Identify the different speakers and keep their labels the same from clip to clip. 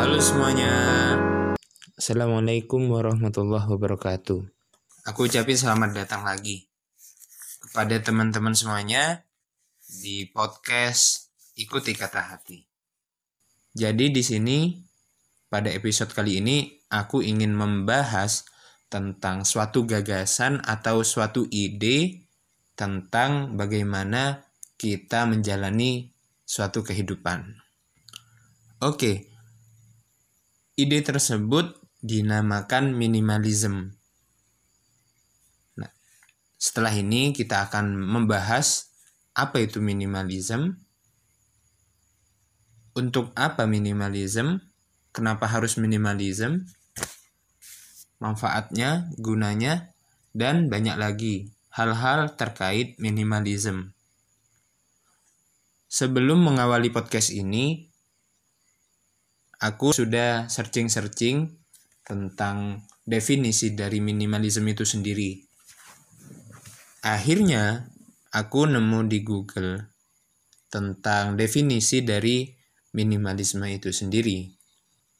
Speaker 1: Halo semuanya. Assalamualaikum warahmatullahi wabarakatuh. Aku ucapin selamat datang lagi kepada teman-teman semuanya di podcast Ikuti Kata Hati. Jadi di sini pada episode kali ini aku ingin membahas tentang suatu gagasan atau suatu ide tentang bagaimana kita menjalani suatu kehidupan. Oke, ide tersebut dinamakan minimalism. Nah, setelah ini kita akan membahas apa itu minimalism, untuk apa minimalism, kenapa harus minimalism, manfaatnya, gunanya, dan banyak lagi hal-hal terkait minimalism. Sebelum mengawali podcast ini, aku sudah searching-searching tentang definisi dari minimalisme itu sendiri. Akhirnya, aku nemu di Google tentang definisi dari minimalisme itu sendiri.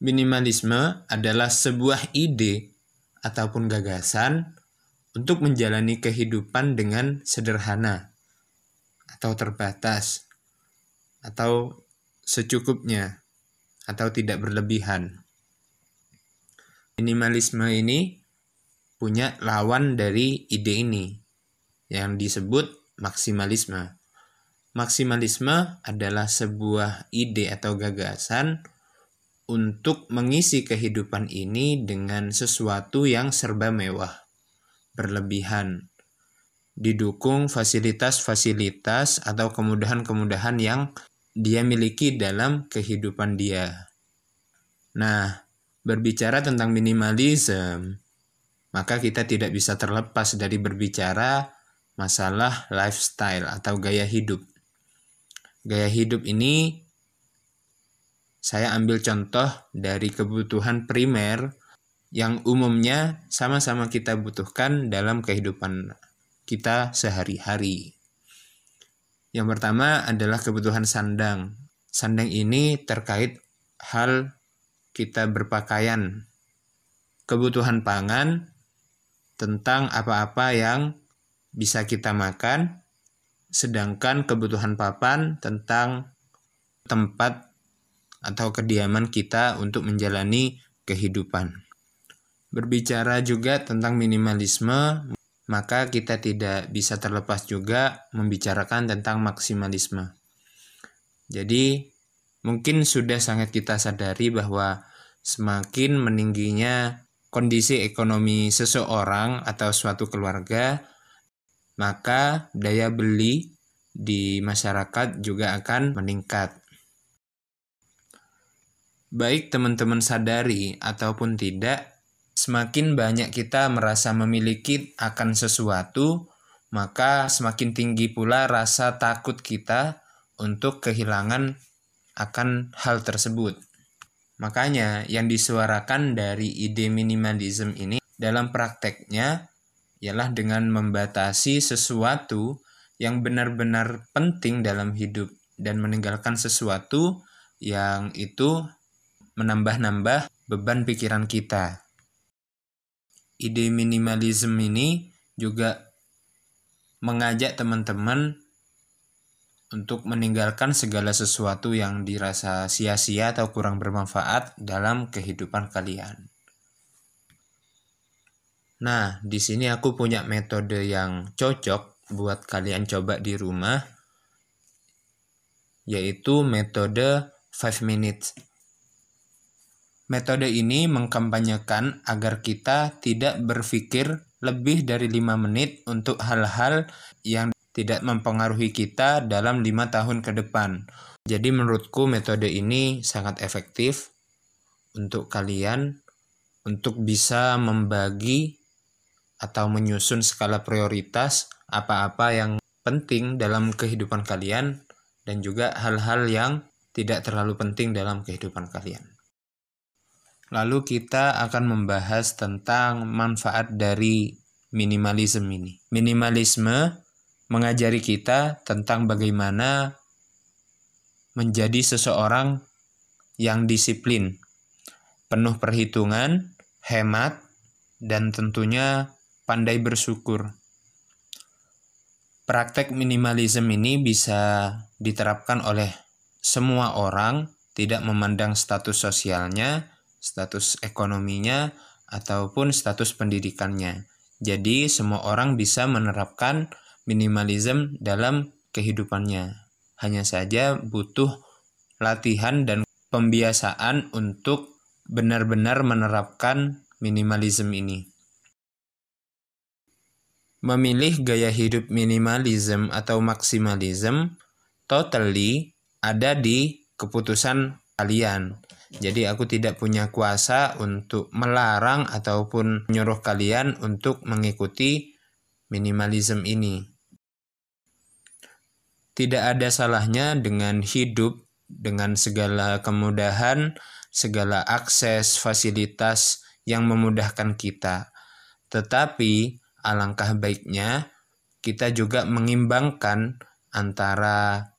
Speaker 1: Minimalisme adalah sebuah ide ataupun gagasan untuk menjalani kehidupan dengan sederhana atau terbatas atau secukupnya atau tidak berlebihan. Minimalisme ini punya lawan dari ide ini yang disebut maksimalisme. Maksimalisme adalah sebuah ide atau gagasan untuk mengisi kehidupan ini dengan sesuatu yang serba mewah, berlebihan, didukung fasilitas-fasilitas atau kemudahan-kemudahan yang dia miliki dalam kehidupan dia. Nah, berbicara tentang minimalisme, maka kita tidak bisa terlepas dari berbicara masalah lifestyle atau gaya hidup. Gaya hidup ini saya ambil contoh dari kebutuhan primer yang umumnya sama-sama kita butuhkan dalam kehidupan kita sehari-hari. Yang pertama adalah kebutuhan sandang. Sandang ini terkait hal kita berpakaian. Kebutuhan pangan tentang apa-apa yang bisa kita makan, sedangkan kebutuhan papan tentang tempat atau kediaman kita untuk menjalani kehidupan. Berbicara juga tentang minimalisme, maka kita tidak bisa terlepas juga membicarakan tentang maksimalisme. Jadi, mungkin sudah sangat kita sadari bahwa semakin meningginya kondisi ekonomi seseorang atau suatu keluarga, maka daya beli di masyarakat juga akan meningkat. Baik teman-teman sadari ataupun tidak, Semakin banyak kita merasa memiliki akan sesuatu, maka semakin tinggi pula rasa takut kita untuk kehilangan akan hal tersebut. Makanya yang disuarakan dari ide minimalism ini dalam prakteknya ialah dengan membatasi sesuatu yang benar-benar penting dalam hidup dan meninggalkan sesuatu yang itu menambah-nambah beban pikiran kita ide minimalism ini juga mengajak teman-teman untuk meninggalkan segala sesuatu yang dirasa sia-sia atau kurang bermanfaat dalam kehidupan kalian. Nah, di sini aku punya metode yang cocok buat kalian coba di rumah, yaitu metode 5 minutes Metode ini mengkampanyekan agar kita tidak berpikir lebih dari lima menit untuk hal-hal yang tidak mempengaruhi kita dalam lima tahun ke depan. Jadi menurutku metode ini sangat efektif untuk kalian untuk bisa membagi atau menyusun skala prioritas apa-apa yang penting dalam kehidupan kalian dan juga hal-hal yang tidak terlalu penting dalam kehidupan kalian. Lalu kita akan membahas tentang manfaat dari minimalisme ini. Minimalisme mengajari kita tentang bagaimana menjadi seseorang yang disiplin penuh perhitungan, hemat, dan tentunya pandai bersyukur. Praktek minimalism ini bisa diterapkan oleh semua orang, tidak memandang status sosialnya, status ekonominya, ataupun status pendidikannya. Jadi, semua orang bisa menerapkan minimalism dalam kehidupannya. Hanya saja butuh latihan dan pembiasaan untuk benar-benar menerapkan minimalism ini. Memilih gaya hidup minimalism atau maksimalism totally ada di keputusan kalian. Jadi aku tidak punya kuasa untuk melarang ataupun menyuruh kalian untuk mengikuti minimalism ini. Tidak ada salahnya dengan hidup dengan segala kemudahan, segala akses, fasilitas yang memudahkan kita. Tetapi alangkah baiknya kita juga mengimbangkan antara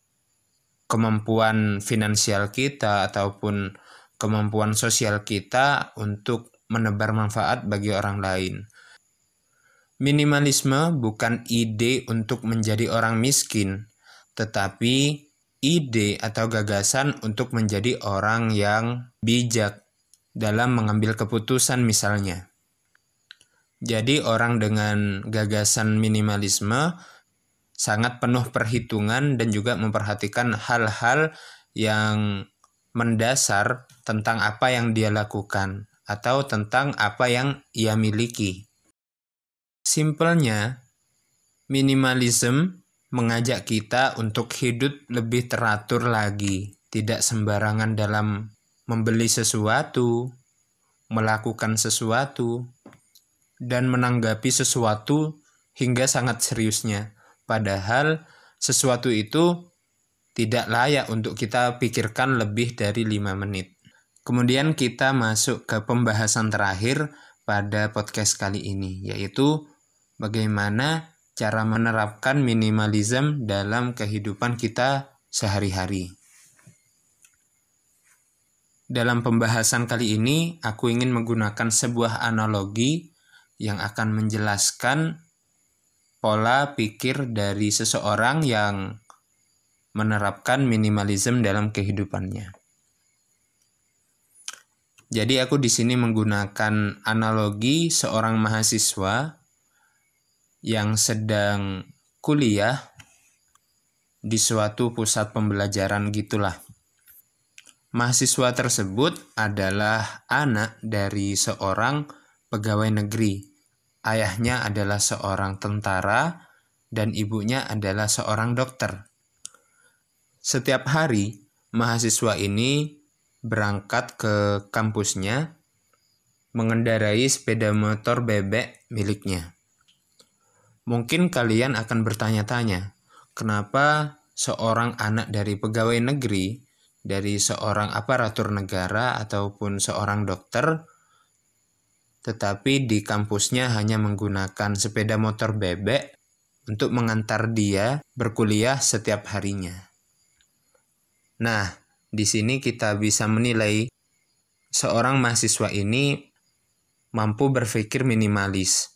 Speaker 1: kemampuan finansial kita ataupun kemampuan sosial kita untuk menebar manfaat bagi orang lain. Minimalisme bukan ide untuk menjadi orang miskin, tetapi ide atau gagasan untuk menjadi orang yang bijak dalam mengambil keputusan misalnya. Jadi orang dengan gagasan minimalisme sangat penuh perhitungan dan juga memperhatikan hal-hal yang mendasar tentang apa yang dia lakukan atau tentang apa yang ia miliki. Simpelnya, minimalism mengajak kita untuk hidup lebih teratur lagi, tidak sembarangan dalam membeli sesuatu, melakukan sesuatu, dan menanggapi sesuatu hingga sangat seriusnya. Padahal sesuatu itu tidak layak untuk kita pikirkan lebih dari lima menit. Kemudian kita masuk ke pembahasan terakhir pada podcast kali ini, yaitu bagaimana cara menerapkan minimalism dalam kehidupan kita sehari-hari. Dalam pembahasan kali ini, aku ingin menggunakan sebuah analogi yang akan menjelaskan pola pikir dari seseorang yang menerapkan minimalism dalam kehidupannya. Jadi aku di sini menggunakan analogi seorang mahasiswa yang sedang kuliah di suatu pusat pembelajaran gitulah. Mahasiswa tersebut adalah anak dari seorang pegawai negeri Ayahnya adalah seorang tentara dan ibunya adalah seorang dokter. Setiap hari, mahasiswa ini berangkat ke kampusnya mengendarai sepeda motor bebek miliknya. Mungkin kalian akan bertanya-tanya, kenapa seorang anak dari pegawai negeri, dari seorang aparatur negara ataupun seorang dokter tetapi di kampusnya hanya menggunakan sepeda motor bebek untuk mengantar dia berkuliah setiap harinya. Nah, di sini kita bisa menilai seorang mahasiswa ini mampu berpikir minimalis.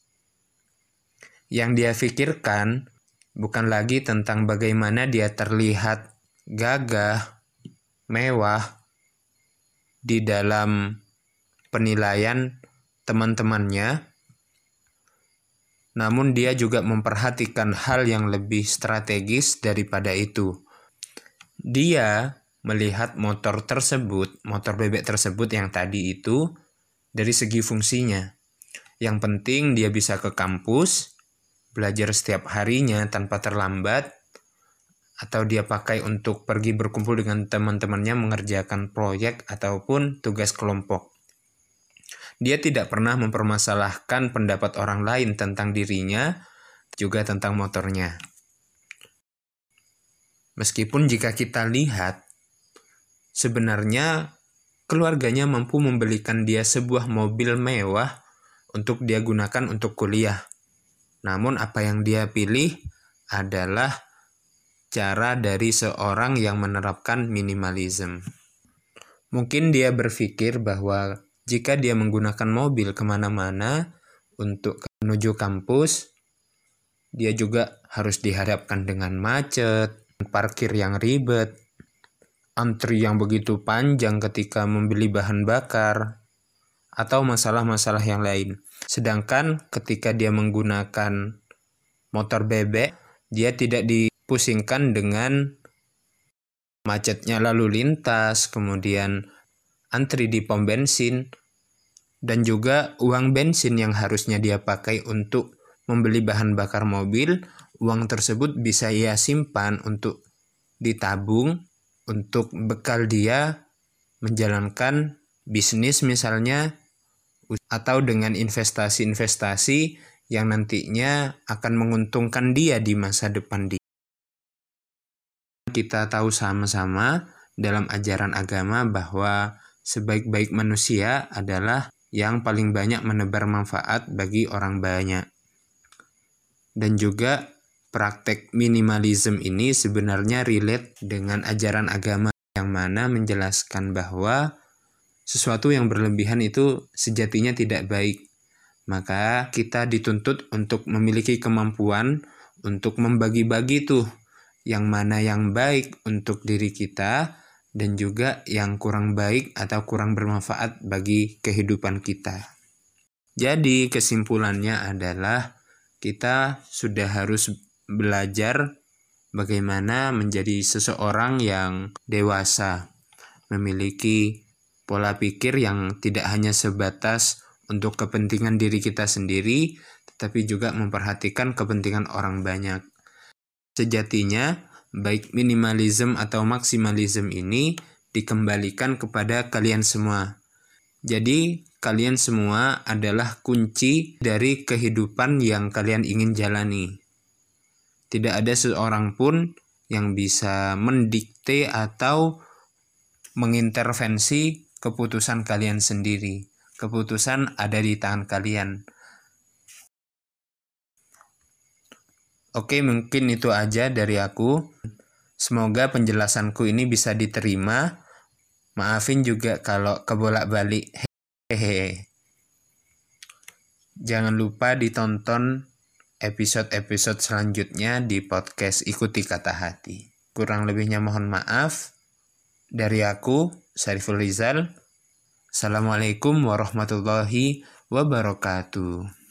Speaker 1: Yang dia pikirkan bukan lagi tentang bagaimana dia terlihat gagah, mewah di dalam penilaian teman-temannya, namun dia juga memperhatikan hal yang lebih strategis daripada itu. Dia melihat motor tersebut, motor bebek tersebut yang tadi itu, dari segi fungsinya. Yang penting dia bisa ke kampus, belajar setiap harinya tanpa terlambat, atau dia pakai untuk pergi berkumpul dengan teman-temannya mengerjakan proyek ataupun tugas kelompok. Dia tidak pernah mempermasalahkan pendapat orang lain tentang dirinya, juga tentang motornya. Meskipun jika kita lihat, sebenarnya keluarganya mampu membelikan dia sebuah mobil mewah untuk dia gunakan untuk kuliah. Namun apa yang dia pilih adalah cara dari seorang yang menerapkan minimalism. Mungkin dia berpikir bahwa jika dia menggunakan mobil ke mana-mana untuk menuju kampus, dia juga harus dihadapkan dengan macet, parkir yang ribet, antri yang begitu panjang ketika membeli bahan bakar, atau masalah-masalah yang lain. Sedangkan ketika dia menggunakan motor bebek, dia tidak dipusingkan dengan macetnya lalu lintas, kemudian antri di pom bensin, dan juga uang bensin yang harusnya dia pakai untuk membeli bahan bakar mobil, uang tersebut bisa ia simpan untuk ditabung untuk bekal dia menjalankan bisnis misalnya atau dengan investasi-investasi yang nantinya akan menguntungkan dia di masa depan dia kita tahu sama-sama dalam ajaran agama bahwa sebaik-baik manusia adalah yang paling banyak menebar manfaat bagi orang banyak. Dan juga praktek minimalism ini sebenarnya relate dengan ajaran agama yang mana menjelaskan bahwa sesuatu yang berlebihan itu sejatinya tidak baik. Maka kita dituntut untuk memiliki kemampuan untuk membagi-bagi tuh yang mana yang baik untuk diri kita dan juga yang kurang baik atau kurang bermanfaat bagi kehidupan kita. Jadi, kesimpulannya adalah kita sudah harus belajar bagaimana menjadi seseorang yang dewasa, memiliki pola pikir yang tidak hanya sebatas untuk kepentingan diri kita sendiri, tetapi juga memperhatikan kepentingan orang banyak. Sejatinya, baik minimalism atau maksimalism ini dikembalikan kepada kalian semua. Jadi, kalian semua adalah kunci dari kehidupan yang kalian ingin jalani. Tidak ada seorang pun yang bisa mendikte atau mengintervensi keputusan kalian sendiri. Keputusan ada di tangan kalian. Oke, mungkin itu aja dari aku. Semoga penjelasanku ini bisa diterima. Maafin juga kalau kebolak-balik. Hehehe. Jangan lupa ditonton episode-episode selanjutnya di podcast Ikuti Kata Hati. Kurang lebihnya mohon maaf. Dari aku, Syariful Rizal. Assalamualaikum warahmatullahi wabarakatuh.